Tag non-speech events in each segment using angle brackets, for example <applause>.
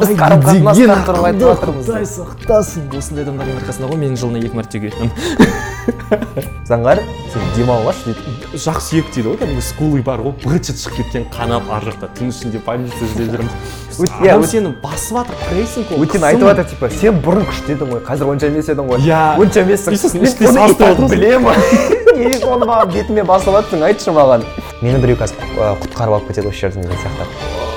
біз қарым қатынастан туралы айтып жатырмыз құдай сақтасын осындай адамдардың арқасында ғой менің жылына екі мәрте үйретінім заңғар сен демалғашы дейді жақсы сүйек дейді ғой кәдімгі скулы бар ғой быт шығып кеткен қанап ар жақта түн ішінде больница іздеп иә, адам сені басып жатыр прессинг ол. Өйткені айтып жатыр типа сен бұрын күшті едің ғой қазір онша емес едің ғой. Иә. онша емессің сосын білемін. <laughs> Неге оны маған бетіме басып жатрсың айтшы маған. Мені біреу қазір құтқарып алып кетеді осы жерден деген сияқты.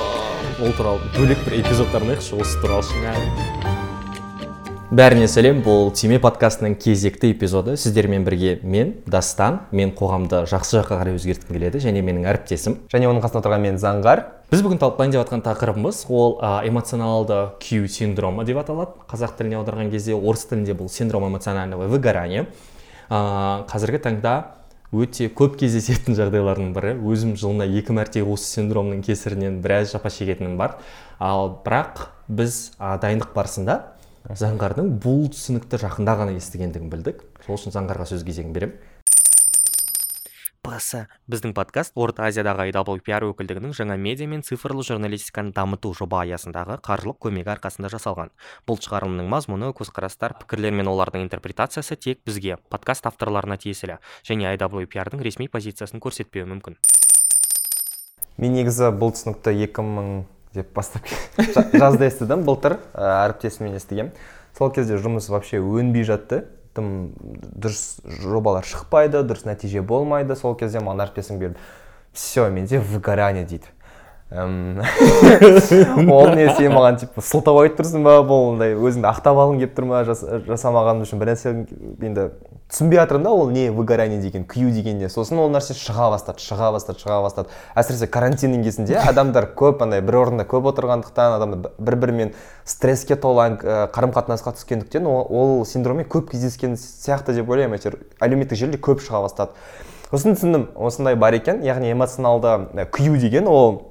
Ол туралы бөлек бір эпизодтарын айтайықшы осы туралы бәріне сәлем бұл тиме подкастының кезекті эпизоды. Сіздермен бірге мен дастан мен қоғамды жақсы жаққа қарай өзгерткім келеді және менің әріптесім. Және оның қасында отырған мен заңғар. Біз бүгін талқылайын деп жатқан тақырыбымыз ол а, эмоционалды күйу синдромы деп аталады. Қазақ тіліне аударған кезде орыс тілінде бұл синдром эмоционального выгорания. А, қазіргі таңда өте көп кездесетін жағдайлардың бірі. Өзім жылына екі мәрте осы синдромның кесірінен біраз жапа шегетінім бар. Ал бірақ біз а, дайындық барысында заңғардың бұл түсінікті жақында ғана естігендігін білдік. Сол үшін заңғарға сөз кезегін беремін. ПС біздің подкаст орта азиядағы IWPR өкілдігінің жаңа медиа мен цифрлы журналистиканы дамыту жоба аясындағы қаржылық көмегі арқасында жасалған. Бұл шығарылымның мазмұны көзқарастар пікірлер мен олардың интерпретациясы тек бізге подкаст авторларына тиесілі және IWPR-дың ресми позициясын көрсетпеуі мүмкін. Мен негізі бұл түсінікті 2000 деп бастап <laughs> жа- жазда естідім былтыр ә, әріптесіммен естігем сол кезде жұмыс вообще өнбей жатты. Тым дұрыс жобалар шықпайды дұрыс нәтиже болмайды сол кезде маған әріптесім берді все менде выгорание дейді. <laughs> Ол не сен маған типа сылтау айтып тұрсың ба бұл андай өзіңді ақтап алғың келіп тұр ма жас- жасамағаның үшін бір нәрсе енді түсінбей жатырмын да ол не выгорание деген күю деген не. Сосын ол нәрсе шыға бастады шыға бастады шыға бастады. Әсіресе карантиннің кезінде <laughs> адамдар көп андай бір орында көп отырғандықтан адамдар бір бірімен стресске толы ә, қарым қатынасқа түскендіктен ол, ол синдроммен көп кездескен сияқты деп ойлаймын. Әйтеуір әлеуметтік желіде көп шыға бастады. Сосын түсіндім осындай бар екен. Яғни эмоционалды ә, күю деген ол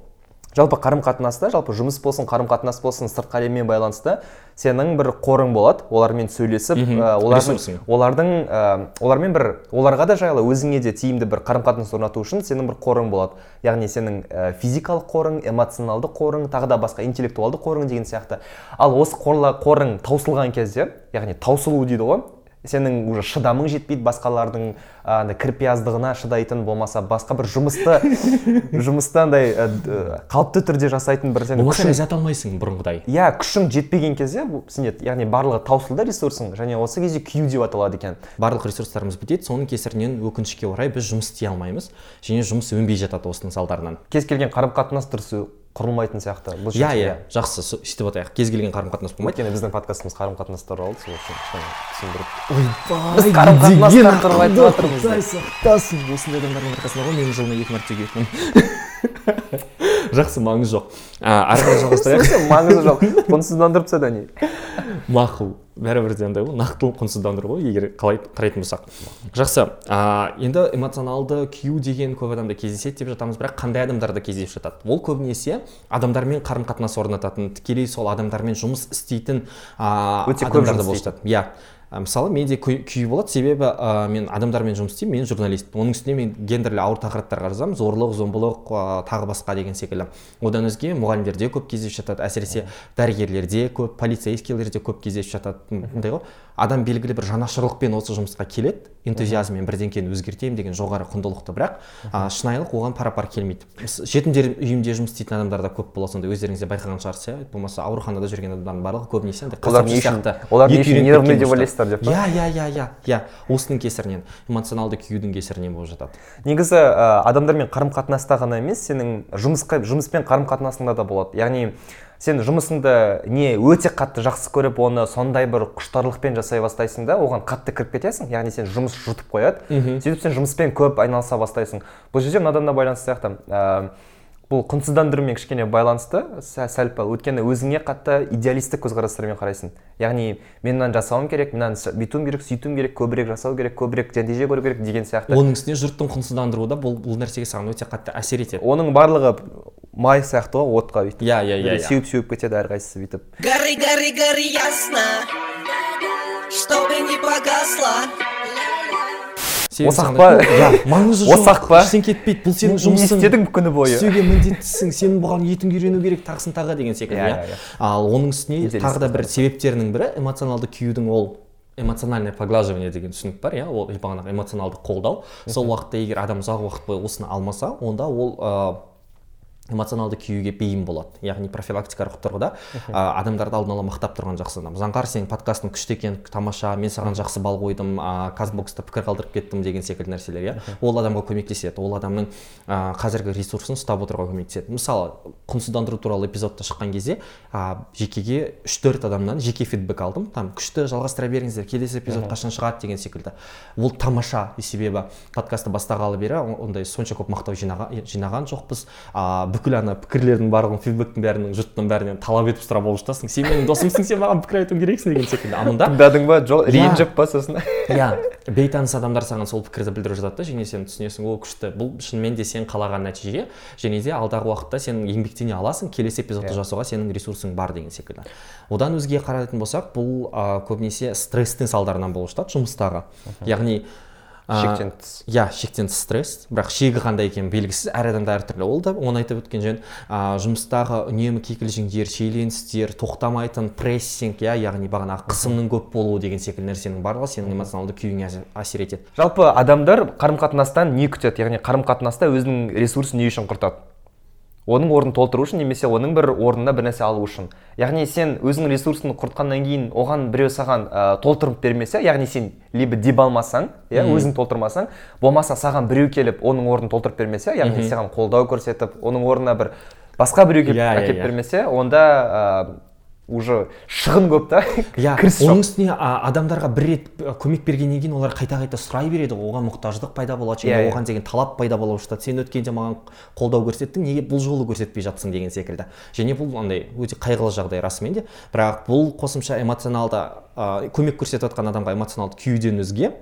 жалпы қарым қатынаста жалпы жұмыс болсын қарым қатынас болсын сыртқы әлеммен байланысты сенің бір қорың болады олармен сөйлесіп ә, олардың олардың ә, олармен бір оларға да жайлы өзіңе де тиімді бір қарым қатынас орнату үшін сенің бір қорың болады. Яғни сенің ә, физикалық қорың эмоционалды қорың тағы да басқа интеллектуалды қорың деген сияқты. Ал осы қорла, қорың таусылған кезде яғни таусылу дейді ғой сенің уже шыдамың жетпейді басқалардың андай кірпияздығына шыдайтын болмаса басқа бір жұмысты <laughs> жұмысты андай қалыпты түрде жасайтын бір сенің болмаса ләззат алмайсың бұрынғыдай. Иә күшің жетпеген кезде бұл сенде яғни барлығы таусылды ресурсың және осы кезде күю деп аталады екен. Барлық ресурстарымыз бітеді соның кесірінен өкінішке орай біз жұмыс істей алмаймыз және жұмыс өнбей жатады осының салдарынан. Кез келген қарым қатынас дұрыс құрылмайтын сияқты. Бұл иә жерде, иә жақсы сөйтіп атайық кез келген қарым қатынас болмайды. Өйткені біздің подкастымыз қарым қатынас туралы сол үшін кішкене түсіндіріп ойбай Біз қарым қатынастар туралы айтып жатырмыз. құдай сақтасын осындай адамдардың арқасында ғой менің жылына екі мәрте келетінім жақсы маңызы жоқ. Ары қарай жалғастырайық маңызы жоқ. Құнсыздандырып тастады не? Мақұл. Бәрібір де андай ғой нақтылы құнсыздандыру ғой егер қалай қарайтын болсақ. Жақсы. А, енді эмоционалды күю деген көп адамда кездеседі деп жатамыз бірақ қандай адамдарда кездесіп жатады? Ол көбінесе адамдармен қарым қатынас орнататын тікелей сол адамдармен жұмыс істейтін а, Өте көп адамдарда болып жатады. Иә. Мысалы менде күй күй болады. Себебі ә, мен адамдармен жұмыс істеймін мен журналист оның үстіне мен гендерлі ауыр тақырыптарға жазамын зорлық зомбылық ә, тағы басқа деген секілді. Одан өзге мұғалімдерде көп кездесіп жатады. Әсіресе дәрігерлерде көп полицейскийлерде көп кездесіп жатады. Мындай ғой. Адам белгілі бір жанашырлықпен осы жұмысқа келеді. Энтузиазммен бірдеңкені өзгертемін деген жоғары құндылықты бірақ а, шынайылық оған пара пар келмейді жетімдер үйінде жұмыс істейтін адамдар да көп болады сондай өздеріңіз де байқаған шығарсыз иә. Болмаса ауруханада жүрген адамдардың барлығы көбінесе андай олар не үшін сияқты. олар не үшін нервный деп мечта. Ойлайсыздар деп па? Иә иә иә иә иә. Осының кесірінен эмоционалды күйюдің кесірінен болып жатады. Негізі ә, адамдармен қарым қатынаста ғана емес сенің жұмысқа жұмыспен қарым қатынасыңда да болады. Яғни сен жұмысыңды не өте қатты жақсы көріп оны сондай бір құштарлықпен жасай бастайсың да оған қатты кіріп кетесің. Яғни сен жұмыс жұтып қояды. Сөйтіп сен жұмыспен көп айналыса бастайсың. Бұл жерде мынадан да байланысты сияқты ә, бұл құнсыздандырумен кішкене байланысты. Сә- сәл пәл өйткені өзіңе қатты идеалистік көзқарастармен қарайсың. Яғни мен мынаны жасауым керек мынаны бүйтуім керек сөйтуім керек көбірек жасау керек көбірек нәтиже көру керек деген сияқты. Оның үстіне жұрттың құнсыздандыруы да бұл бұл нәрсеге саған өте қатты әсер етеді. Оның барлығы май сияқты ғой отқа бүйтіп. Иә иә иә иә. сеуіп сеуіп кетеді әрқайсысы бүйтіп. Гори, гори, гори ясно, чтобы не погасла. Осақ па? иә <laughs> маңызы жоқ. Осақ па? ештеңе кетпейді. Бұл сенің не жұмысың істедің күні бойы. істеуге міндеттісің. Сен бұған етің үйрену керек тағысын тағы деген секілді Иә, иә? иә, иә. ал оның үстіне тағы да бір себептерінің бірі эмоционалды күюдің ол эмоциональное поглаживание деген түсінік бар иә? Ол бағанағы эмоционалды қолдау. Сол уақытта егер адам ұзақ уақыт бойы осыны алмаса онда ол ыыы эмоционалды күюге бейім болады. Яғни профилактикалық тұрғыда ә, адамдарды алдын ала мақтап тұрған жақсы адам. Заңғар сенің подкастың күшті екен тамаша мен саған жақсы балл қойдым ә, казбокста пікір қалдырып кеттім деген секілді нәрселер иә? Ол адамға көмектеседі. Ол адамның ә, қазіргі ресурсын ұстап отыруға көмектеседі. Мысалы құнсыздандыру туралы эпизодта шыққан кезде ә, жекеге үш төрт адамнан жеке фидбек алдым. Там күшті жалғастыра беріңіздер келесі эпизод қашан шығады деген секілді. Ол тамаша себебі подкастты бастағалы бері ондай сонша көп мақтау жинаған, жинаған жоқпыз. А, бүкіл ана пікірлердің барлығын фидбектің бәрінен жұрттың бәрінен талап етіп сұрап алып жатасың сен менің досымсың сен маған пікір айтуың керексің деген секілді. А мында тыңдадың ба? Жоқ ренжіп па сосын? <laughs> Иә бейтаныс адамдар саған сол пікірді білдіріп жатады да. Және сен түсінесің о күшті. Бұл шынымен де сен қалаған нәтиже және де алдағы уақытта сен еңбектене аласың келесі эпизодты жасауға сенің ресурсың бар деген секілді. Одан өзге қарайтын болсақ бұл ә, көбінесе стресстің салдарынан болып жатады жұмыстағы. Яғни шектен тыс иә шектен тыс стресс. Бірақ шегі қандай екені белгісіз әр адамда әртүрлі ол да оны айтып өткен жөн. Ә, жұмыстағы үнемі кикілжіңдер шиеленістер тоқтамайтын прессинг иә яғни бағанағы қысымның көп болуы деген секілді нәрсенің барлығы сенің эмоционалды күйіңе әсер- әсер етеді. Жалпы адамдар қарым қатынастан не күтеді? Яғни қарым қатынаста өзінің ресурсын не үшін құртады? Оның орнын толтыру үшін немесе оның бір орнына бір нәрсе алу үшін. Яғни сен өзіңнің ресурсын құртқаннан кейін оған біреу саған ә, толтырып бермесе яғни сен либо деб алмасаң иә өзің толтырмасаң болмаса саған біреу келіп оның орнын толтырып бермесе яғни саған қолдау көрсетіп оның орнына бір басқа біреу келіп Иә, иә, әкеліп иә. бермесе онда ә, уже шығын көп та. Иә кіріс оның үстіне адамдарға бір рет көмек бергеннен кейін олар қайта қайта сұрай береді. Ғой оған мұқтаждық пайда болады және Иә, иә. оған деген талап пайда бола бастады сен өткенде маған қолдау көрсеттің неге бұл жолы көрсетпей жатсың деген секілді. Және бұл андай өте қайғылы жағдай расымен де бірақ бұл қосымша эмоционалды ә, көмек көрсетіп жатқан адамға эмоционалды күюден өзге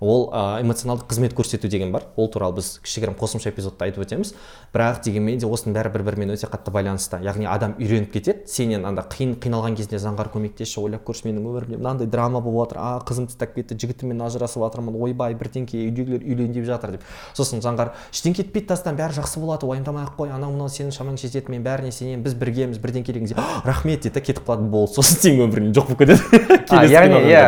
ол ә, эмоционалды қызмет көрсету деген бар. Ол туралы біз кішігірім қосымша эпизодта айтып өтеміз. Бірақ дегенмен де осының бәрі бір бірімен өте қатты байланысты яғни адам үйреніп кетеді сенен анда қиын қиналған кезінде заңғар көмектесші ойлап көрші менің өмірімде мынандай драма болып жатыр а қызым тастап кетті жігітіммен ажырасып жатырмын ойбай бірдеңке үйдегілер үйлен деп жатыр деп. Сосын заңғар ештеңе кетпейді тастан бәрі жақсы болады уайымдамай ақ қой анау мынау сенің шамаң жетеді мен бәріне сенемін біз біргеміз бірдеңке деген рахмет дейді да кетіп қалады болды. Сосын сенің өміріңнен жоқ болып кетеді. <laughs> Яғни иә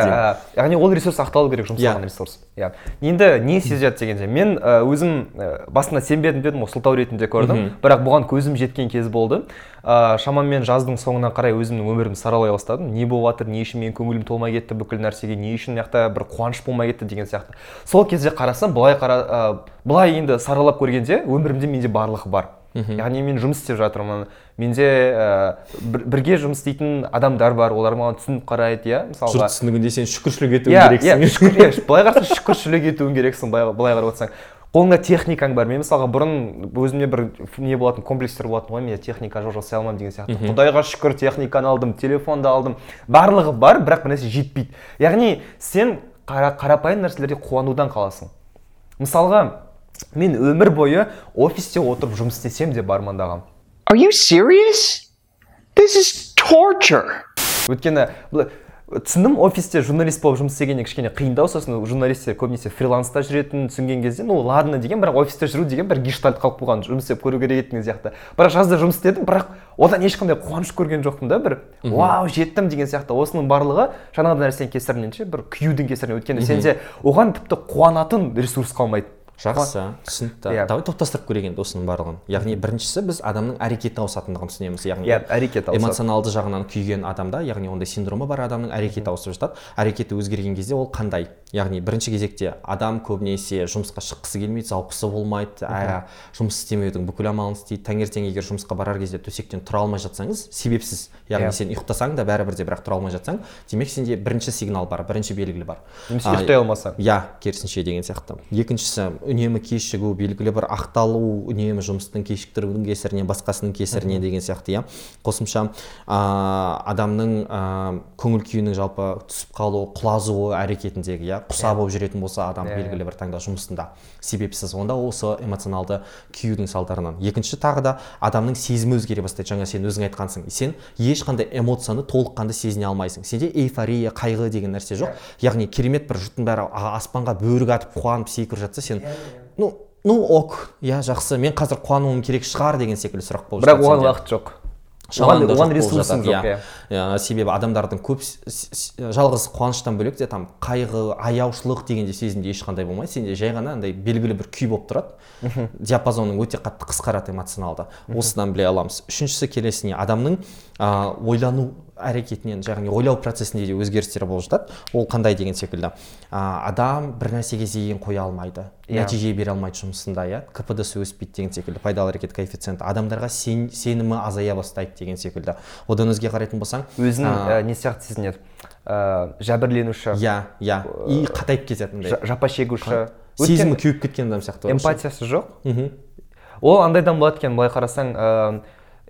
яғни ол ресурс ақталу керек жұмсалған Иә. ресурс. Иә. Енді не сезеді дегенде мен өзім басында сенбедім дедім ғой сылтау ретінде көрдім. Бірақ бұған көзім жеткен кез болды. Ә, шамамен жаздың соңына қарай өзімнің өмірімді саралай бастадым. Не болып жатыр не үшін менің көңілім толмай кетті бүкіл нәрсеге не үшін мына бір қуаныш болмай кетті деген сияқты. Сол кезде қарасам былай қара ә, былай енді саралап көргенде өмірімде менде барлығы бар. Яғни мен жұмыс істеп жатырмын менде ә, бір- бірге жұмыс істейтін адамдар бар. Олар маған түсініп қарайды иә. Мысалға жұрт түсінігінде сен шүкіршілік етуің иә керексің. иә шүкір иә былай қарасаң шүкіршілік етуің керексің былай былай қарап отырсаң. Қолыңда техникаң бар. Мен мысалға бұрын өзімде бір не болатын комплекстер болатын ғой менде техника жоқ жасай алмаймын деген сияқты. Құдайға шүкір техниканы алдым телефонды алдым. Барлығы бар бірақ бір нәрсе жетпейді. Яғни сен қара, қарапайым нәрселерге қуанудан қаласың. Мысалға мен өмір бойы офисте отырып жұмыс істесем деп армандағанмын Are you serious? This is torture. өйткені былай түсіндім офисте журналист болып жұмыс істегенде кішкене қиындау сосын журналистер көбінесе фриланста жүретінін түсінген кезде ну ладно деген бірақ офисте жүру деген бір гештальт қалып қойған жұмыс істеп көру керек деген сияқты. Бірақ жазда жұмыс істедім бірақ одан ешқандай қуаныш көрген жоқпын да бір вау жеттім деген сияқты. Осының барлығы жаңағыдай нәрсенің кесірінен ше бір күюдің кесірінен. Өйткені сенде оған тіпті қуанатын ресурс қалмайды. Жақсы түсінікті. Иә. давай топтастырып көрейік енді осының барлығын. Яғни біріншісі біз адамның әрекеті ауысатындығын түсінеміз. Яғни Иә, әрекеті ауысады. эмоционалды жағынан күйген адамда яғни ондай синдромы бар адамның әрекеті ауысып жатады. Әрекеті өзгерген кезде ол қандай? Яғни бірінші кезекте адам көбінесе жұмысқа шыққысы келмейді зауқысы болмайды ә, жұмыс істемеудің бүкіл амалын істейді. Таңертең егер жұмысқа барар кезде төсектен тұра алмай жатсаңыз себепсіз. Яғни Иә. сен ұйықтасаң да бәрібір де бірақ тұра алмай жатсаң демек сенде бірінші сигнал бар бірінші белгі бар. Немесе ұйықтай алмасаң. иә керісінше деген сияқты. Екіншісі үнемі кешігу белгілі бір ақталу үнемі жұмыстың кешіктірудің кесірінен басқасының кесірінен деген сияқты иә. Қосымша ә, адамның ә, көңіл күйінің жалпы түсіп қалуы құлазуы әрекетіндегі иә құса болып жүретін болса адам Иә, иә. белгілі бір таңда жұмысында. Себепсіз онда осы эмоционалды күйюдің салдарынан. Екінші тағы да адамның сезімі өзгере бастайды. Жаңа сен өзің айтқансың. Сен ешқандай эмоцияны толыққанды сезіне алмайсың. Сенде эйфория қайғы деген нәрсе жоқ. Яғни керемет бір жұрттың бәрі аспанға бөрік атып қуанып секіріп жатса сен ну ну ок иә жақсы. Мен қазір қуануым керек шығар деген секілді сұрақ болып бірақ оған уақыт жоқ. Оған ресурсың жоқ иә. иә. Иә, себебі адамдардың көп жалғыз қуаныштан бөлек те там қайғы аяушылық дегенде сезімде ешқандай болмайды. Сенде жай ғана андай белгілі бір күй болып тұрады. Диапазоның өте қатты қысқарады эмоционалды. Осыдан біле аламыз. Үшіншісі келесіне адамның ә, ойлану әрекетінен яғни ойлау процесінде де өзгерістер болып жатады. Ол қандай деген секілді. Ә, адам бір нәрсеге зейін қоя алмайды Иә. нәтиже бере алмайды жұмысында иә. Кпд-сы өспейді деген секілді пайдалы әрекет коэффициенті. Адамдарға сен, сенімі азая бастайды деген секілді. Одан өзге қарайтын болсаң өзін а, ә, не сияқты сезінеді? Ә, жәбірленуші. Иә иә. И қатайып кетеді андай жа- жапа шегуші. Сезімі кеуіп кеткен адам сияқты эмпатиясы жоқ? Мхм. Ол андайдан болады екен. Былай қарасаң ә,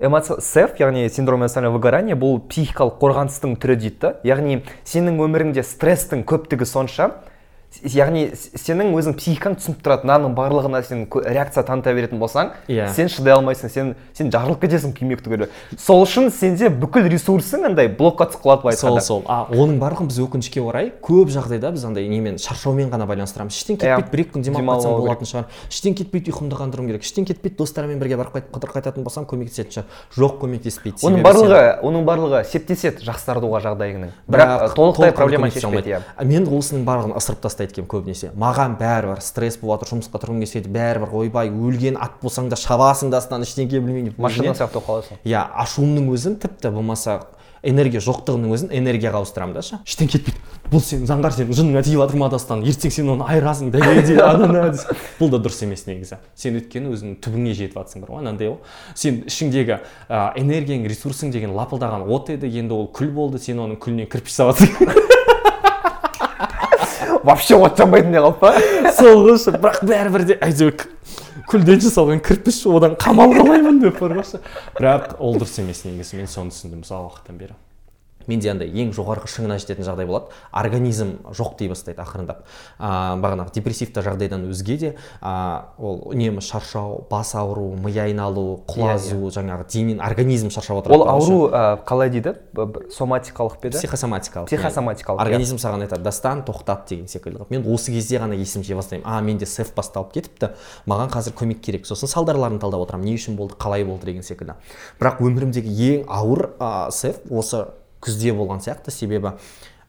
эмоция сеф яғни синдром эмоционального выгорания бұл психикалық қорғаныстың түрі дейді яғни сенің өміріңде стресстің көптігі сонша яғни сенің өзің психикаң түсініп тұрады мынаның барлығына сен реакция таныта беретін болсаң Иә. сен шыдай алмайсың сен сен жарылып кетесің күймек түгілі сол үшін сенде бүкіл ресурсың андай блокқа тықылады былай сол айтқанда. Сол а оның барлығын біз өкінішке орай көп жағдайда біз андай немен шаршаумен ғана байланыстырамыз. Іштен кетпейді Иә, бір екі күн демалып алу болатын шығар. Іштен кетпейді ұйқымды қандыруым керек іштен кетпейді достарыммен бірге барып қайтып қыдырып қайтатын болсам көмектесетін шығар. Жоқ көмектеспейді оның барлығы оның барлығы септеседі жақсартуға жағдайыңның. Бірақ ә, толықтай проблема шешпейді иә. Мен осының барлығын ысырып тастайды екенмін көбінесе. Маған бәрібір стресс болып жатыр жұмысқа тұрғым келсе бәрібір ойбай өлген ат болсаң да шабасың да астынан ештеңке білмеймін деп машина сияқты болып қаласың. Иә ашуымның өзін тіпті болмаса энергия жоқтығының өзін энергияға ауыстырамын да ше. Іштен кетпейді. Бұл сен заңғар сенің жыныңа тиіп жатыр ма дастан ертең сен оны айырасың бұл да дұрыс емес негізі. Сен өйткені өзіңнің түбіңе жетіп жатрсың бір ғой анандай ғой сен ішіңдегі ә, энергияң ресурсың деген лапылдаған от еді енді ол күл болды сен оның күліне кірпіш саласың. Вообще от жанбайтын не қалды па сол бірақ бәрібір де әйтеуір күлден жасалған кірпіш одан қамал қалаймын деп бар ғой бірақ ол дұрыс емес негізі мен соны түсіндім сол уақыттан бері. Менде андай ең жоғарғы шыңына жететін жағдай болады. Организм жоқ дей бастайды ақырындап. А, бағанағы депрессивті жағдайдан өзге де а, ол үнемі шаршау бас ауыру ми айналу құлазу жаңағы денен организм шаршап отырады ол ауру ә, қалай дейді? Соматикалық па еді? Психосоматикалық Психосоматикалық, иә. организм саған айтады дастан тоқтат деген секілді мен осы кезде ғана есім жия бастаймын а менде сеф басталып кетіпті. Маған қазір көмек керек сосын салдарларын талдап отырамын. Не үшін болды? Қалай болды? деген секілді. Бірақ өмірімдегі ең ауыр ә, сеф осы күзде болған сияқты. Себебі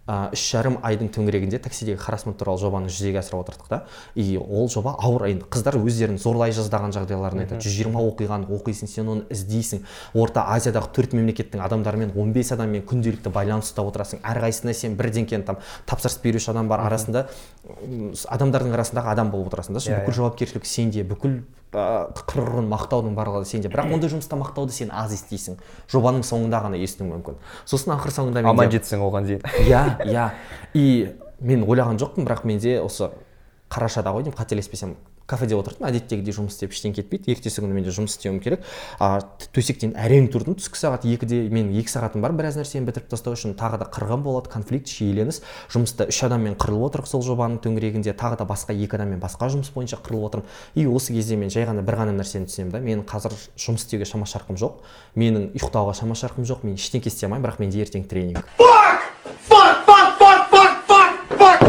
ә, үш жарым айдың төңірегінде таксидегі харасмент туралы жобаны жүзеге асырып отырдық та. И ол жоба ауыр енді қыздар өздерін зорлай жаздаған жағдайларын айтады. Жүз жиырма оқиғаны оқисың сен оны іздейсің. Орта азиядағы төрт мемлекеттің адамдарымен 15 адаммен күнделікті байланыс ұстап отырасың. Әрқайсысына сен бірдеңкені там тапсырыс беруші адам бар арасында адамдардың арасындағы адам болып отырасың да. Иә, бүкіл иә. жауапкершілік сенде бүкіл ә, қырғын мақтаудың барлығы сенде. Бірақ ондай жұмыста мақтауды сен аз естисің. Жобаның соңында ғана естуің мүмкін. Сосын ақыр соңында аман жетсең оған дейін. <laughs> Иә иә. И мен ойлаған жоқпын бірақ менде осы қарашада ғой деймін қателеспесем кафеде отырдым әдеттегідей жұмыс істеп іштен кетпейді. Ертесі күні менде жұмыс істеуім керек. А, төсектен әрең тұрдым түскі сағат екіде мен екі сағатым бар біраз нәрсені бітіріп тастау үшін тағы да қырғын болады конфликт шиеленіс. Жұмыста үш адаммен қырылып отырмық сол жобаның төңірегінде тағы да басқа екі адаммен басқа жұмыс бойынша қырылып отырмын. И осы кезде мен жай ғана бір ғана нәрсені түсінемін да менің қазір жұмыс істеуге шама шарқым жоқ. Менің ұйықтауға шама шарқым жоқ мен ештеңке істей алмаймын бірақ менде ертең тренинг. Fuck, fuck, fuck, fuck, fuck, fuck,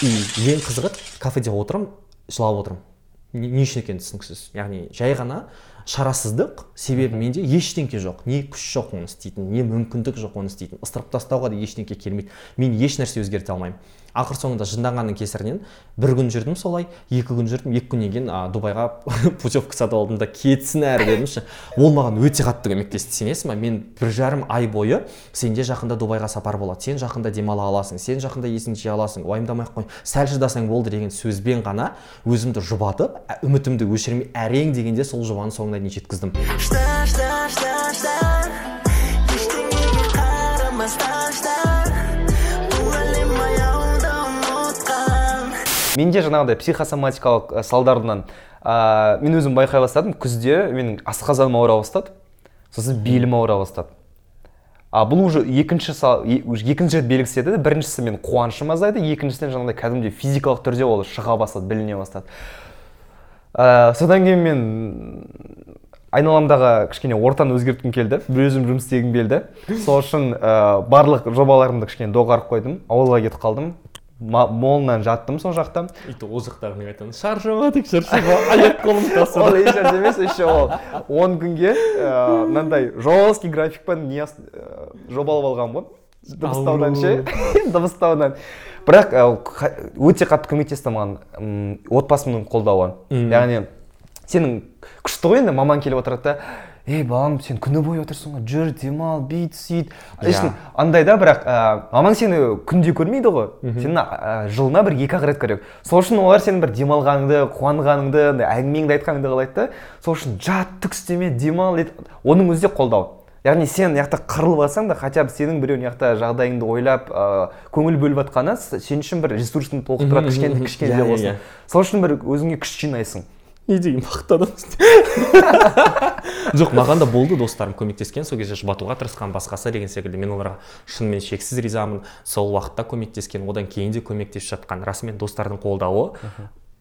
и ең қызығы кафеде отырмын жылап отырмын. Не үшін екені түсініксіз. Яғни жай ғана шарасыздық себебі менде ештеңке жоқ. Не күш жоқ оны істейтін не мүмкіндік жоқ оны істейтін. Ысырып тастауға да ештеңке келмейді. Мен еш нәрсе өзгерте алмаймын. Ақыр соңында жынданғанның кесірінен бір күн жүрдім солай екі күн жүрдім. Екі күннен кейін дубайға <laughs> путевка сатып алдым да кетсін әрі дедімші. Ол маған өте қатты көмектесті сенесің ба мен бір жарым ай бойы сенде жақында дубайға сапар болады сен жақында демала аласың сен жақында есіңді жия аласың уайымдамай ақ қой сәл шыдасаң болды деген сөзбен ғана өзімді жұбатып үмітімді өшірмей әрең дегенде сол жобаның соңына дейін жеткіздім. Шта, шта, шта, шта Ештеңеге қарамастан. Менде жаңағыдай психосоматикалық салдарынан ә, мен өзім байқай бастадым күзде менің асқазаным ауыра бастады. Сосын белім ауыра бастады. А бұл уже екінші сал- е- екінші рет белгісі еді. Біріншісі мен қуанышым азайды екіншісінен жаңағыдай кәдімгідей физикалық түрде ол шыға бастады біліне бастады. Ә, содан кейін мен айналамдағы кішкене ортаны өзгерткім келді өзім жұмыс істегім келді. Сол үшін ә, барлық жобаларымды кішкене доғарып қойдым ауылға кетіп қалдым. Молынан жаттым сол жақта. И то ол жақтағы мен айтамын шаршамадық шаршама <laughs> аяқ қолым ол тасыды ешнәрсе емес еще ол он күнге ыыы, мынандай жесткий графикпен не ә, жобалап алған ғой. Дыбыстаудан ше? <laughs> Дыбыстаудан. Бірақ қа- өте қатты көмектесті маған отбасымның қолдауы. Яғни сенің күшті ғой енді мамаң келіп отырады да ей балам сен күні бойы отырсың ғой жүр демал бүйт сөйт сосын андай да бірақ ә, мамаң сені күнде көрмейді ғой. Сені ә, жылына бір екі ақ рет көреді. Сол үшін олар сенің бір демалғаныңды қуанғаныңды андай әңгімеңді айтқаныңды қалайды да. Сол үшін жат түк істеме демал ет оның өзі де қолдау. Яғни сен мына жақта қырылып жатсаң да хотя бы сенің біреу мына жақта жағдайыңды ойлап ә, көңіл бөліп жатқаны сен үшін бір ресурсыңды толықтырады кішкене кішкене Иә, де иә, болсын. иә. сол үшін бір өзіңе күш жинайсың. Не деген бақытты адамсың жоқ маған да болды достарым көмектескен. Сол кезде жұбатуға тырысқан басқасы деген секілді. Мен оларға шынымен шексіз ризамын. Сол уақытта көмектескен. Одан кейін де көмектесіп жатқан. Расымен достардың қолдауы.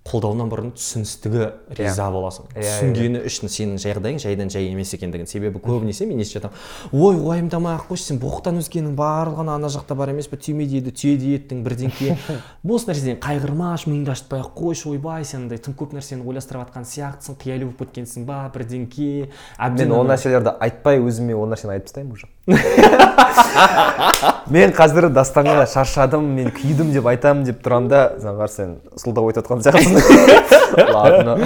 Қолдауынан бұрын түсіністігі риза боласың. Иә, түсінгені үшін сенің жағдайың жайдан жай емес екендігін. Себебі көбінесе мен естіп жатамын? Ой уайымдамай ақ қойшы сен боқтан өзгенің барлығына ана жақта бар емес пе түйме дейді түйе еттің бірдеңке <laughs> бос нәрседен қайғырмашы миыңды ашытпай ақ қойшы ойбай сен андай тым көп нәрсені ойластырып жатқан сияқтысың қияли болып кеткенсің ба бірдеңке мен әбден ол ана- нәрселерді айтпай өзіме ол нәрсені айтып тастаймын уже. <laughs> мен қазір дастанға шаршадым мен күйдім деп айтамын деп тұрамын да заңғар сен сылтау айтып жатқан сияқтысың. <laughs> Ладно.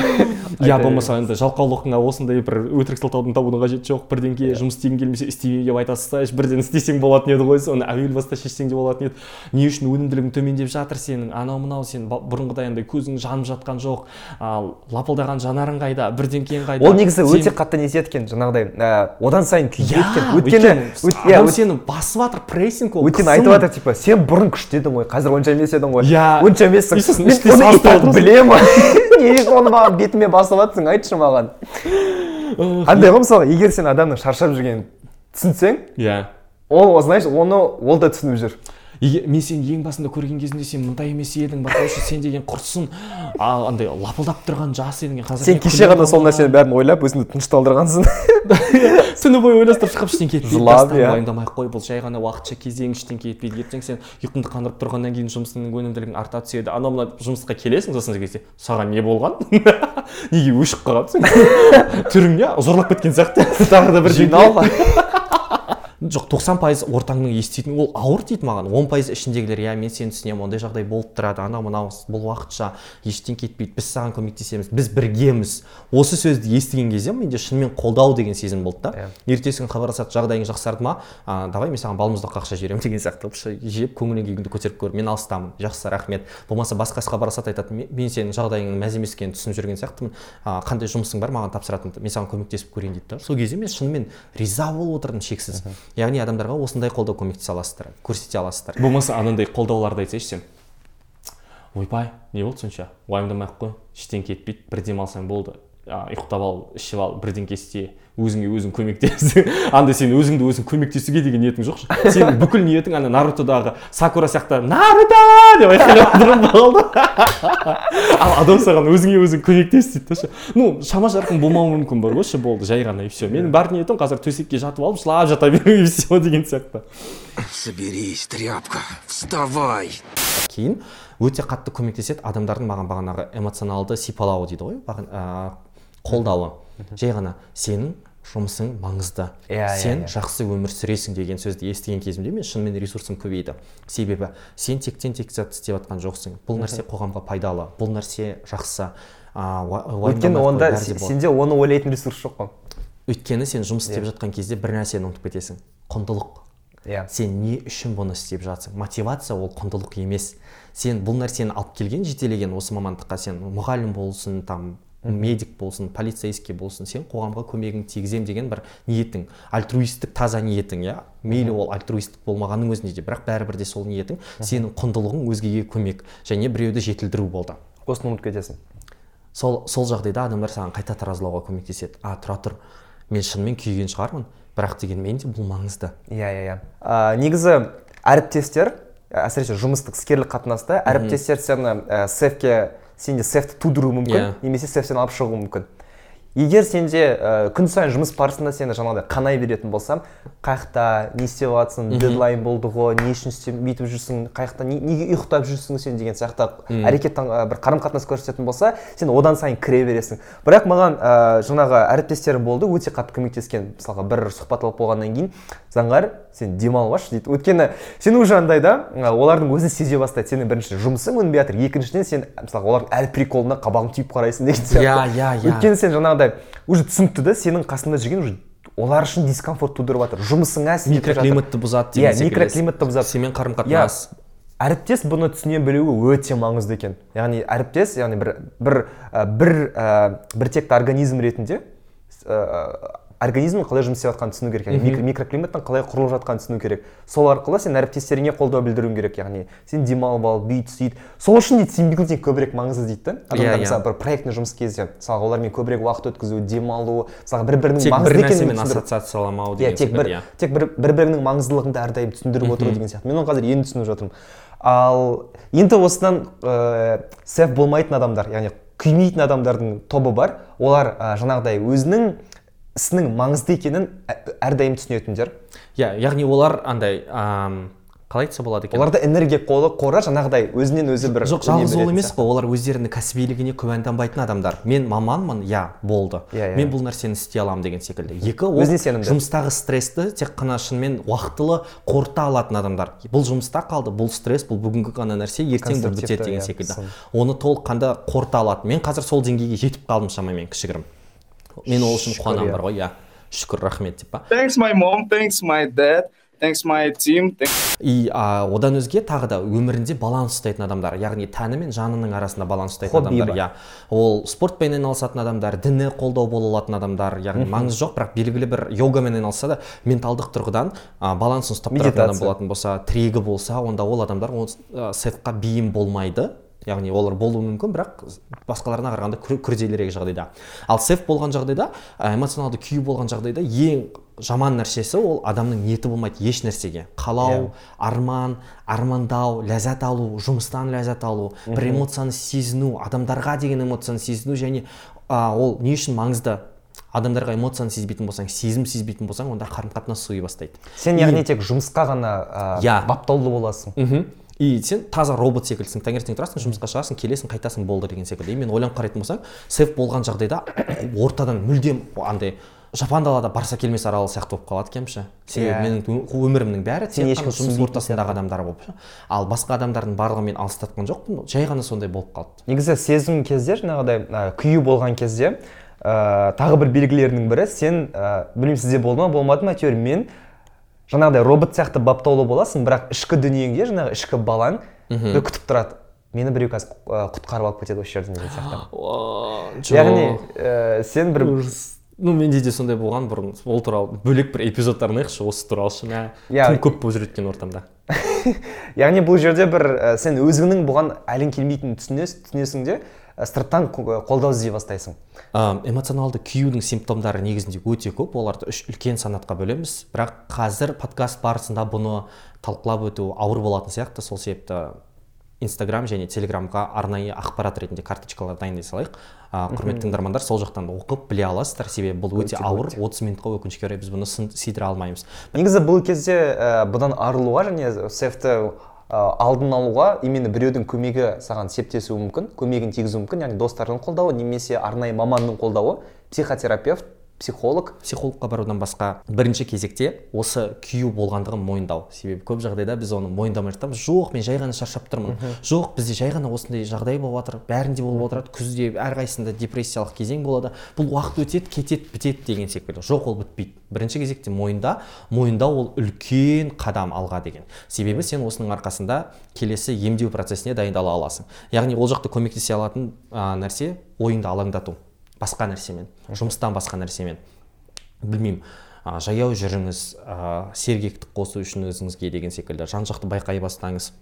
Иә болмаса енді жалқаулықыңа осындай бір өтірік сылтаудың табудың қажеті жоқ. Бірдеңке жұмыс істегің келмесе істемеймін деп айта салсайшы бірден істесең болатын еді ғой соны әуел баста шешсең де болатын еді. Не үшін өнімділігің төмендеп жатыр сенің? Анау мынау сен? Бұрынғыдай андай көзің жанып жатқан жоқ. Ал лапылдаған жанарың қайда? Бірдеңкең қайда? Ол негізі Сен- өте қатты несі еткен жаңағыдай ә, одан сайын күйге Иә, еткен. Өйткені иә, адам сені басып жатыр прессинг ол өйткені айтып жатыр типа сен бұрын күшті едің ғой қазір онша емес едің ғой Иә. онша емессің мен оны білемін. Неге оны маған бетіме басып жатсың айтшы маған. Андай ғой мысалы егер сен адамның шаршап жүргенін түсінсең иә. ол знаешь оны ол да түсініп жүр. Еге- мен сені ең басында көрген кезімде сен мындай емес едің байқаушы сен деген құрсын андай лапылдап тұрған жас едің қазір сен кеше ғана сол нәрсенің бәрін ойлап өзіңді тынышталдырғансың түні бойы ойластырып шығып ештеңе етпейді Жылап, иә. уайымдамай ақ қой бұл жай ғана уақытша кезең ештеңке етпейді ертең сен ұйқыңды қандырып тұрғаннан кейін жұмысыңның өнімділігің арта түседі анау мына жұмысқа келесің сосын кезде саған не болған неге өшіп қалғансың түрің не зорлап кеткен сияқты тағы да бір жинал жоқ тоқсан пайыз ортаңның еститін ол ауыр тиді маған. Он пайыз ішіндегілер иә мен сені түсінемін ондай жағдай болып тұрады анау мынау бұл уақытша ештеңе етпейді біз саған көмектесеміз біз біргеміз осы сөзді естіген кезде менде шынымен қолдау деген сезім болды да. Ертесі күні хабарласады жағдайың жақсарды ма? А, давай мен саған балмұздаққа ақша жіберемін <laughs> деген сияқты. Жеп көңіл күйіңді көтеріп көр мен алыстамын жақсы рахмет. Болмаса басқасы хабарласады айтады «Мен- сенің жағдайыңның мәз емес екенін түсініп жүрген сияқтымын. Қандай жұмысың бар маған тапсыратын мен саған көмектесіп көрейін дейді да. Сол кезде мен шынымен риза болып отырдым шексіз. Яғни адамдарға осындай қолдау көмектесе аласыздар көрсете аласыздар. Болмаса анандай қолдауларды айтсайшы сен ойбай не болды сонша? Уайымдамай ақ қой ештеңке етпейді бір демалсаң болды. Ұйықтап ал ішіп ал бірдеңке істе өзіңе өзің көмектес <laughs> андай сен өзіңді өзің көмектесуге деген ниетің жоқ сенің бүкіл ниетің ана нарутодағы сакура сияқты наруто! деп айқайлап болды <laughs> ал адам саған өзіңе өзің көмектес дейді да ше. Ну шама жарқын болмауы мүмкін бар ғой ше болды жай ғана и все менің бар ниетім қазір төсекке жатып алып жылап жата беру и все деген сияқты. Соберись, тряпка, вставай. кейін өте қатты көмектеседі адамдардың маған бағанағы эмоционалды сипалауы дейді ғой қолдауы. Жай ғана сенің жұмысың маңызды. Иә, иә, сен иә. жақсы өмір сүресің деген сөзді естіген кезімде мен шынымен ресурсым көбейді. Себебі сен тектен тек зат істеп жатқан жоқсың. Бұл нәрсе қоғамға пайдалы бұл нәрсе жақсы. Өйткені онда сенде оны ойлайтын ресурс жоқ қой. Өйткені сен жұмыс істеп жатқан кезде бір нәрсені ұмытып кетесің. Құндылық. Иә. Сен не үшін бұны істеп жатсың? Мотивация ол құндылық емес. Сен бұл нәрсені алып келген жетелеген осы мамандыққа сен мұғалім болсын там медик болсын полицейский болсын сен қоғамға көмегіңді тигіземін деген бір ниетің альтруистік таза ниетің иә? Мейлі ол альтруистік болмағанның өзінде де бірақ бәрібір де сол ниетің сенің құндылығың өзгеге көмек және біреуді жетілдіру болды. Осыны ұмытып кетесің. Сол сол жағдайда адамдар саған қайта таразылауға көмектеседі. А тұра тұр мен шынымен күйген шығармын бірақ дегенмен де бұл маңызды иә иә иә. Негізі әріптестер әсіресе жұмыстық іскерлік қатынаста әріптестер сені ә, сефке сенде сефті тудыруы мүмкін Иә. немесе сефтен алып шығуы мүмкін егер сенде ә, күн сайын жұмыс барысында сені жаңағыдай қанай беретін болсам қай жақта не істеп жатрсың дедлайн болды ғой не үшін істеп бүйтіп жүрсің қай жақта не- неге ұйықтап жүрсің сен деген сияқты әрекет ә, бір қарым қатынас көрсететін болса сен одан сайын кіре бересің. Бірақ маған ә, жаңағы әріптестерім болды өте қатты көмектескен мысалға бір сұхбат алып болғаннан кейін заңғар сен демалып алшы дейді. Өйткені сен уже андай да олардың өзі сезе бастайды. Сенің бірінші жұмысың өнбей жатыр екіншіден сен мысалға олардың әр приколына қабағың түйіп қарайсың деген сияқты. Иә, иә, иә. өйткені сен жаңағыдай уже түсінікті да сенің қасында жүрген уже олар үшін дискомфорт тудырып жатыр жұмысыңа микроклиматты бұзады иә деген секілді. микроклиматты бұзады. Сенімен қарым иә қатынас әріптес бұны түсіне білуі өте маңызды екен. Яғни әріптес яғни бір бір бір ә, бір текті организм ретінде ә, организмнің қалай жұмыс істеп жатқанын түсіну керек яғни микро- микроклиматтың қалай құрылып жатқанын түсіну керек. Сол арқылы сен әріптестеріңе қолдау білдіруің керек яғни сен демалып ал бүйт сөйт сол үшін дейді тимбилдинг көбірек маңызды дейді да. Адамдар Иә, иә. мысалы бір проектный жұмыс кезде мысалға олармен көбірек уақыт өткізу демалу мысалға бір бірінің тек бір маңызды екенін нәрсемен ассоциацияламау иә деген тек бір иә. тек бір бір бірінің маңыздылығын да әрдайым түсіндіріп отыру деген сияқты. Мен оны қазір енді түсініп жатырмын. Ал енді осыдан ә, сеф болмайтын адамдар яғни күймейтін адамдардың тобы бар. Олар ә, жаңағыдай өзінің ісінің маңызды екенін ә- әрдайым түсінетіндер. Иә яғни олар андай ам, қалай айтса болады екен? Оларда энергия қолы қоры жаңағыдай өзінен өзі бір жоқ жалғыз ол емес қой. Олар өздерінің кәсібилігіне күмәнданбайтын адамдар. Мен маманмын иә болды. Иә, иә. мен бұл нәрсені істей аламын деген секілді. Екі ол Өзіне сенімді. жұмыстағы стрессті тек қана шынымен уақытылы қорыта алатын адамдар. Бұл жұмыста қалды бұл стресс бұл бүгінгі ғана нәрсе ертең Конструктивті, бітеді деген иә, секілді. оны толыққанды қорыта алады мен қазір сол деңгейге жетіп қалдым шамамен кішігірім. Мен ол үшін қуанамын иә. бар ғой. Иә. Шүкір рахмет деп па? Thanks my mom, thanks my dad, thanks my team, и а, одан өзге тағы да өмірінде баланс ұстайтын адамдар яғни тәні мен жанының арасында баланс ұстайтын адамдар иә. Ол спортпен айналысатын адамдар діні қолдау бола алатын адамдар яғни маңызы жоқ бірақ белгілі бір йогамен айналысса да менталдық тұрғыдан а, балансын ұстап тұратын адам болатын болса тірегі болса онда ол адамдар ол сетқа бейім болмайды. Яғни олар болуы мүмкін бірақ басқаларына қарағанда күр- күрделірек жағдайда. Ал сеф болған жағдайда эмоционалды күйі болған жағдайда ең жаман нәрсесі ол адамның ниеті болмайды еш нәрсеге. Қалау арман армандау ләззат алу жұмыстан ләззат алу бір эмоцияны сезіну адамдарға деген эмоцияны сезіну және а, ол не үшін маңызды? Адамдарға эмоцияны сезбейтін болсаң сезім сезбейтін болсаң онда қарым қатынас суи бастайды. Сен яғни тек жұмысқа ғана ә, Иә. баптаулы боласың. Мхм и сен таза робот секілдісің таңертең тұрасың жұмысқа шығасың келесің қайтасың болды деген секілді. И мен ойланып қарайтын болсаң сеф болған жағдайда <coughs> ортадан мүлдем андай жапан далада барса келмес арал сияқты болып қалады екенмін себебі Иә. менің өмірімнің бәрі тек қана жұмыс ортасындағы адамдар болып ал басқа адамдардың барлығын мен алыстатқан жоқпын жай ғана сондай болып қалды. Негізі сезім кезде жаңағыдай күйі болған кезде ә, тағы бір белгілерінің бірі сен ә, білмеймін сізде болды ма болмады ма әйтеуір мен жаңағыдай робот сияқты баптаулы боласың бірақ ішкі дүниеңде жаңағы ішкі балаң күтіп тұрады. Мені біреу қазір құтқарып алып кетеді осы жерден деген сияқты. <gasps> Яғни ә, сен бір ну менде де сондай болған бұрын. Ол туралы бөлек бір эпизод арнайықшы осы туралы ше Иә. тым көп болып жүреді екен ортамда. <laughs> Яғни бұл жерде бір ә, сен өзіңнің бұған әлің келмейтінін түсінес, түсінесің де сырттан ко- қолдау іздей бастайсың. Ә, эмоционалды күюдің симптомдары негізінде өте көп. Оларды үш үлкен санатқа бөлеміз. Бірақ қазір подкаст барысында бұны талқылап өту ауыр болатын сияқты. Сол себепті инстаграм және телеграмға арнайы ақпарат ретінде карточкалар дайындай салайық. Ә, құрметті тыңдармандар сол жақтан оқып біле аласыздар себебі бұл өте ауыр. 30 минутқа өкінішке орай біз бұны сыйдыра алмаймыз. Негізі бұл кезде ә, бұдан арылуға және сефті алдын алуға именно біреудің көмегі саған септесуі мүмкін көмегін тигізуі мүмкін. Яғни достардың қолдауы немесе арнайы маманның қолдауы психотерапевт психолог психологқа барудан басқа бірінші кезекте осы күйеу болғандығын мойындау. Себебі көп жағдайда біз оны мойындамай жатамыз. Жоқ мен жай ғана шаршап тұрмын. Жоқ бізде жай ғана осындай жағдай болып жатыр бәрінде болып отырады. Күзде әрқайсысында депрессиялық кезең болады. Бұл уақыт өтеді кетеді бітеді деген секілді. Жоқ ол бітпейді. Бірінші кезекте мойында мойындау ол үлкен қадам алға деген. Себебі сен осының арқасында келесі емдеу процесіне дайындала аласың. Яғни ол жақта көмектесе алатын ә, нәрсе ойыңды алаңдату. Басқа нәрсемен жұмыстан басқа нәрсемен. Білмеймін. А, жаяу жүріңіз а, сергектік қосу үшін өзіңізге деген секілді. Жан жақты байқай бастаңыз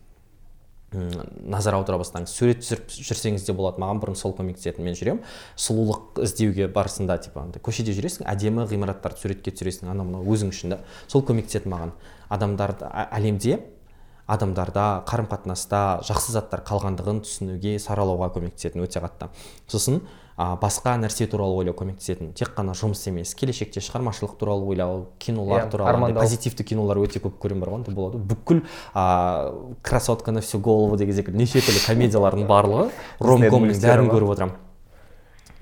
назар аудара бастаңыз. Сурет түсіріп жүрсеңіз де болады. Маған бұрын сол көмектесетін мен жүремін. Сұлулық іздеуге барысында типа андай көшеде жүресің әдемі ғимараттарды суретке түсіресің. Анау мынау өзің үшін да. Сол көмектеседі маған. Адамдарды ә- әлемде адамдарда қарым қатынаста жақсы заттар қалғандығын түсінуге саралауға көмектесетін өте қатты. Сосын а, басқа нәрсе туралы ойлау көмектесетін тек қана жұмыс емес келешекте шығармашылық туралы ойлау кинолар Иә, туралы армандау. позитивті кинолар өте көп көремін бар ғой болады ғой. бүкіл а, красотка на всю голову деген секілді неше түрлі комедиялардың барлығы ромкомның бәрін көріп отырамын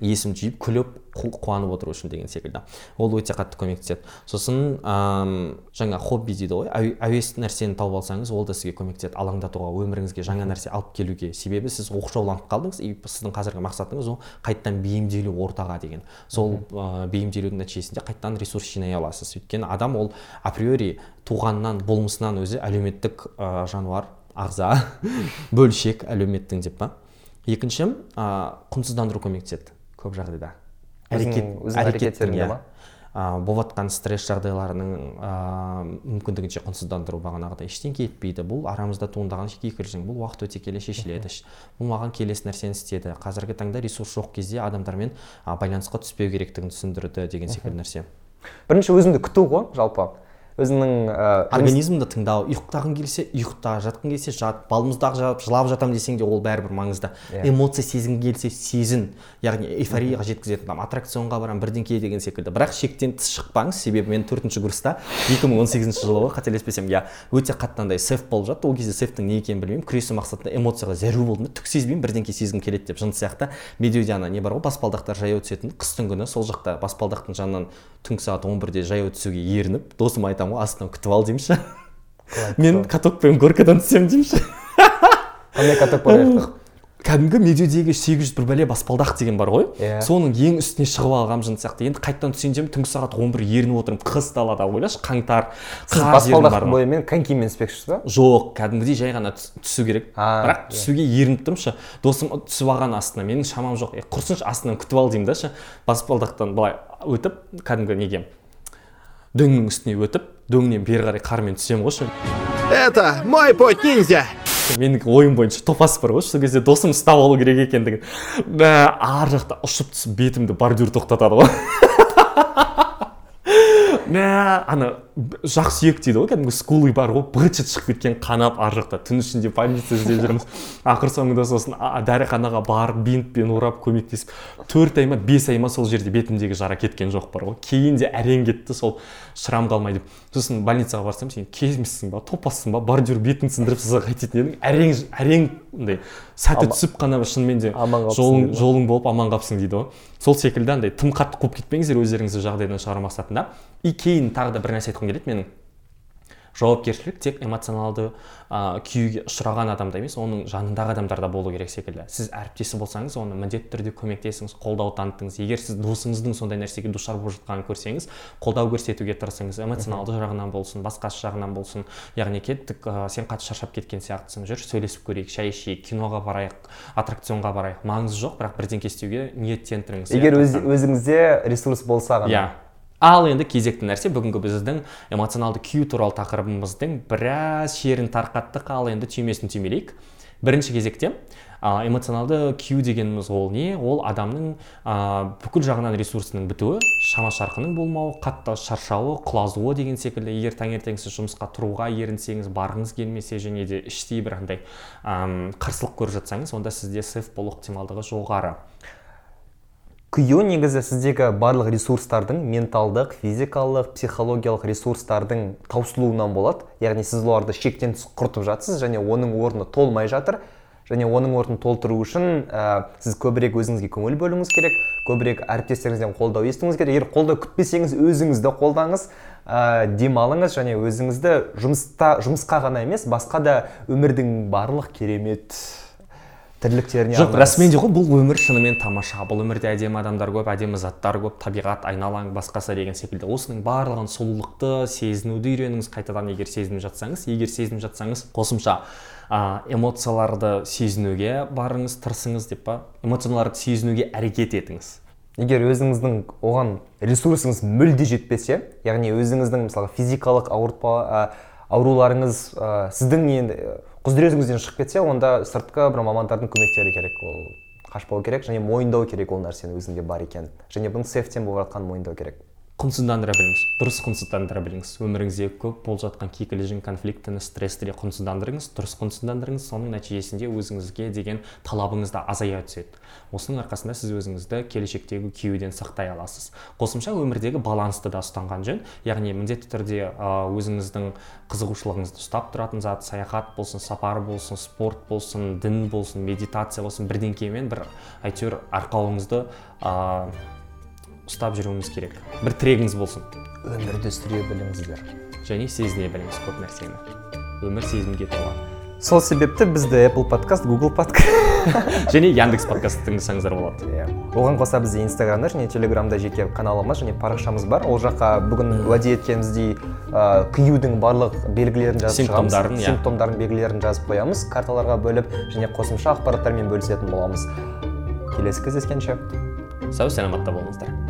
есім жиып күліп қу- қуанып отыру үшін деген секілді. Ол өте қатты көмектеседі. Сосын ам, жаңа хобби дейді ғой әу- әуес нәрсені тауып алсаңыз ол да сізге көмектеседі. Алаңдатуға өміріңізге жаңа нәрсе алып келуге себебі сіз оқшауланып қалдыңыз и сіздің қазіргі мақсатыңыз ол қайтадан бейімделу ортаға деген. Сол ә, бейімделудің нәтижесінде қайтадан ресурс жинай аласыз. Өйткені адам ол априори туғаннан болмысынан өзі әлеуметтік ә, жануар ағза <laughs> бөлшек әлеуметтің деп па. Екінші ә, құнсыздандыру көмектеседі. Көп жағдайда. Әрекеттің, әрекеттеріңді иә. жатқан стресс жағдайларының ә, мүмкіндігінше құнсыздандыру бағанағыдай ештеңке етпейді. Бұл арамызда туындаған кикілжің бұл уақыт өте келе шешіледі. Бұл маған келесі нәрсені істеді. Қазіргі таңда ресурс жоқ кезде адамдармен байланысқа түспеу керектігін түсіндірді деген секілді нәрсе. Бірінші өзіңді күту ғой жалпы. Өзіңнің ә, организмді тыңдау. Ұйықтағың келсе ұйықта жатқың келсе жат. Балмұздақ жап жылап жатамын десең де ол бәрібір маңызды. Иә. эмоция сезгің келсе сезін яғни эйфорияға жеткізетін там аттракционға барамын бірдеңке деген секілді. Бірақ шектен тыс шықпаңыз. Себебі мен төртінші курста 2018 жылы ғой қателеспесем. Иә өте қатты андай сеф болып жатты. Ол кезде сефтің не екенін білмеймін. Күресу мақсатында эмоцияға зәру болдым да түк сезбеймін. Бірдеңке сезгім келеді деп жын сияқты. Медеудиана не бар ғой? Баспалдақтар жаяу түсетін. Қыстың күні сол жақта баспалдақтың жанынан түнгі сағат 11-де жаяу түсуге ерініп досыма айтамын ғой астынан күтіп ал деймін ше мен катокпен горкадан түсемін деймін ше қандай каток бар кәдімгі медеудегі сегіз жүз бір бәле баспалдақ деген бар ғой. Иә. соның ең үстіне шығып алғанмын жын сияқты. Енді қайтадан түсейін деймін түнгі сағат он бір ерініп отырмын. Қыс далада ойлашы қаңтар сіз баспалдақтың бойымен конькимен түспекшісіз ба? Жоқ кәдімгідей жай ғана түс- түсу керек. А, бірақ иә. түсуге ерініп тұрмын ше досым түсіп алған астына менің шамам жоқ. Е құрсыншы астынан күтіп ал деймін да ше. Баспалдақтан былай өтіп кәдімгі неге? Дөңнің үстіне өтіп дөңнен бері қарай қармен түсемін ғой ше Это мой путь ниндзя! менің ойым бойынша топас бар ғой. Сол кезде досым ұстап алу керек екендігін. Ар жақта ұшып түсіп бетімді бордюр тоқтатады ғой. <laughs> мә ана жақ сүйек дейді ғой кәдімгі скулы бар ғой быт шығып кеткен қанап ар жақта. Түн ішінде больница іздеп жүрміз. Ақыр соңында сосын дәріханаға барып бинтпен орап көмектесіп төрт ай ма бес ай ма сол жерде бетімдегі жара кеткен жоқ бар ғой. Кейін де әрең кетті сол шрам қалмай деп. Сосын больницаға барсам сен кезмішсің ба топассың ба бордюр бетіңді сындырып тастаса қайтетін едің. Әрең әрең андай сәті түсіп қана шынымен де жолың жолың болып аман қалыпсың дейді ғой. Сол секілді андай тым қатты қуып кетпеңіздер өздеріңізді жағдайдан шығару мақсатында. И кейін тағы да бір нәрсе айтқым келеді. Менің жауапкершілік тек эмоционалды ә, күйге ұшыраған адамда емес оның жанындағы адамдарда болу керек секілді. Сіз әріптесі болсаңыз оны міндетті түрде көмектесіңіз қолдау таныттыңыз егер сіз досыңыздың сондай нәрсеге душар болып жатқанын көрсеңіз қолдау көрсетуге тырысыңыз эмоционалды жағынан болсын басқасы жағынан болсын. Яғни кеттік ә, сен қатты шаршап кеткен сияқтысың. Жүр сөйлесіп көрейік шай ішейік киноға барайық аттракционға барайық. Маңызы жоқ бірақ бірдеңке істеуге ниеттендіріңіз. Егер иә, өз, өзіңізде ресурс болса ғана. Иә. Ал енді кезекті нәрсе бүгінгі біздің эмоционалды күй туралы тақырыбымыздың біраз шерін тарқаттық. Ал енді түймесін түймелейік. Бірінші кезекте а, эмоционалды күй дегеніміз ол не? Ол адамның а, бүкіл жағынан ресурсының бітуі шама шарқының болмауы қатты шаршауы құлазуы деген секілді. Егер таңертең сіз жұмысқа тұруға ерінсеңіз барғыңыз келмесе және де іштей бір андай ам, қарсылық көріп жатсаңыз онда сізде сеф болу ықтималдығы жоғары. Күю негізі сіздегі барлық ресурстардың менталдық физикалық психологиялық ресурстардың таусылуынан болады. Яғни сіз оларды шектен тыс құртып жатсыз және оның орны толмай жатыр. Және оның орнын толтыру үшін ә, сіз көбірек өзіңізге көңіл бөлуіңіз керек көбірек әріптестеріңізден қолдау естуіңіз керек. Егер қолдау күтпесеңіз өзіңізді қолдаңыз ә, демалыңыз және өзіңізді жұмыста жұмысқа ғана емес басқа да өмірдің барлық керемет тірліктеріне жоқ расымен де ғой бұл өмір шынымен тамаша. Бұл өмірде әдемі адамдар көп әдемі заттар көп табиғат айналаң басқасы деген секілді. Осының барлығын сұлулықты сезінуді үйреніңіз қайтадан. Егер сезініп жатсаңыз егер сезініп жатсаңыз қосымша ә, эмоцияларды сезінуге барыңыз тырысыңыз деп па? Эмоцияларды сезінуге әрекет етіңіз. Егер өзіңіздің оған ресурсыңыз мүлде жетпесе яғни өзіңіздің мысалы физикалық ауыртпа ә, ауруларыңыз ә, сіздің енді құзыретіңізден шығып кетсе онда сыртқы бір мамандардың көмектері керек ол қашпау керек және мойындау керек ол нәрсенің өзінде бар екенін. Және бұның сефтен болып жатқанын мойындау керек. Құнсыздандыра біліңіз. Дұрыс құнсыздандыра біліңіз. Өміріңізде көп болып жатқан кикілжің конфликтіні стрессті де құнсыздандырыңыз дұрыс құнсыздандырыңыз соның нәтижесінде өзіңізге деген талабыңыз да азая түседі. Осының арқасында сіз өзіңізді келешектегі күйеуден сақтай аласыз. Қосымша өмірдегі балансты да ұстанған жөн. Яғни міндетті түрде өзіңіздің қызығушылығыңызды ұстап тұратын зат саяхат болсын сапар болсын спорт болсын дін болсын медитация болсын бірдеңкемен бір әйтеуір арқауыңызды ә, ұстап жүруіңіз керек. бір тірегіңіз болсын. Өмірді сүре біліңіздер. Және сезіне біліңіз көп нәрсені. Өмір сезімге тола сол себепті бізді apple подкаст google подкаст <laughs> және яндекс подкаст тыңдасаңыздар болады. Иә. Оған қоса бізде инстаграмда және телеграмда жеке каналымыз және парақшамыз бар. Ол жаққа бүгін уәде еткеніміздей ә, қиюдың барлық белгілерін жазып Симптомдарын, иә. симптомдардың белгілерін жазып қоямыз. Карталарға бөліп және қосымша ақпараттармен бөлісетін боламыз. Келесі кездескенше. Сау саламатта болыңыздар.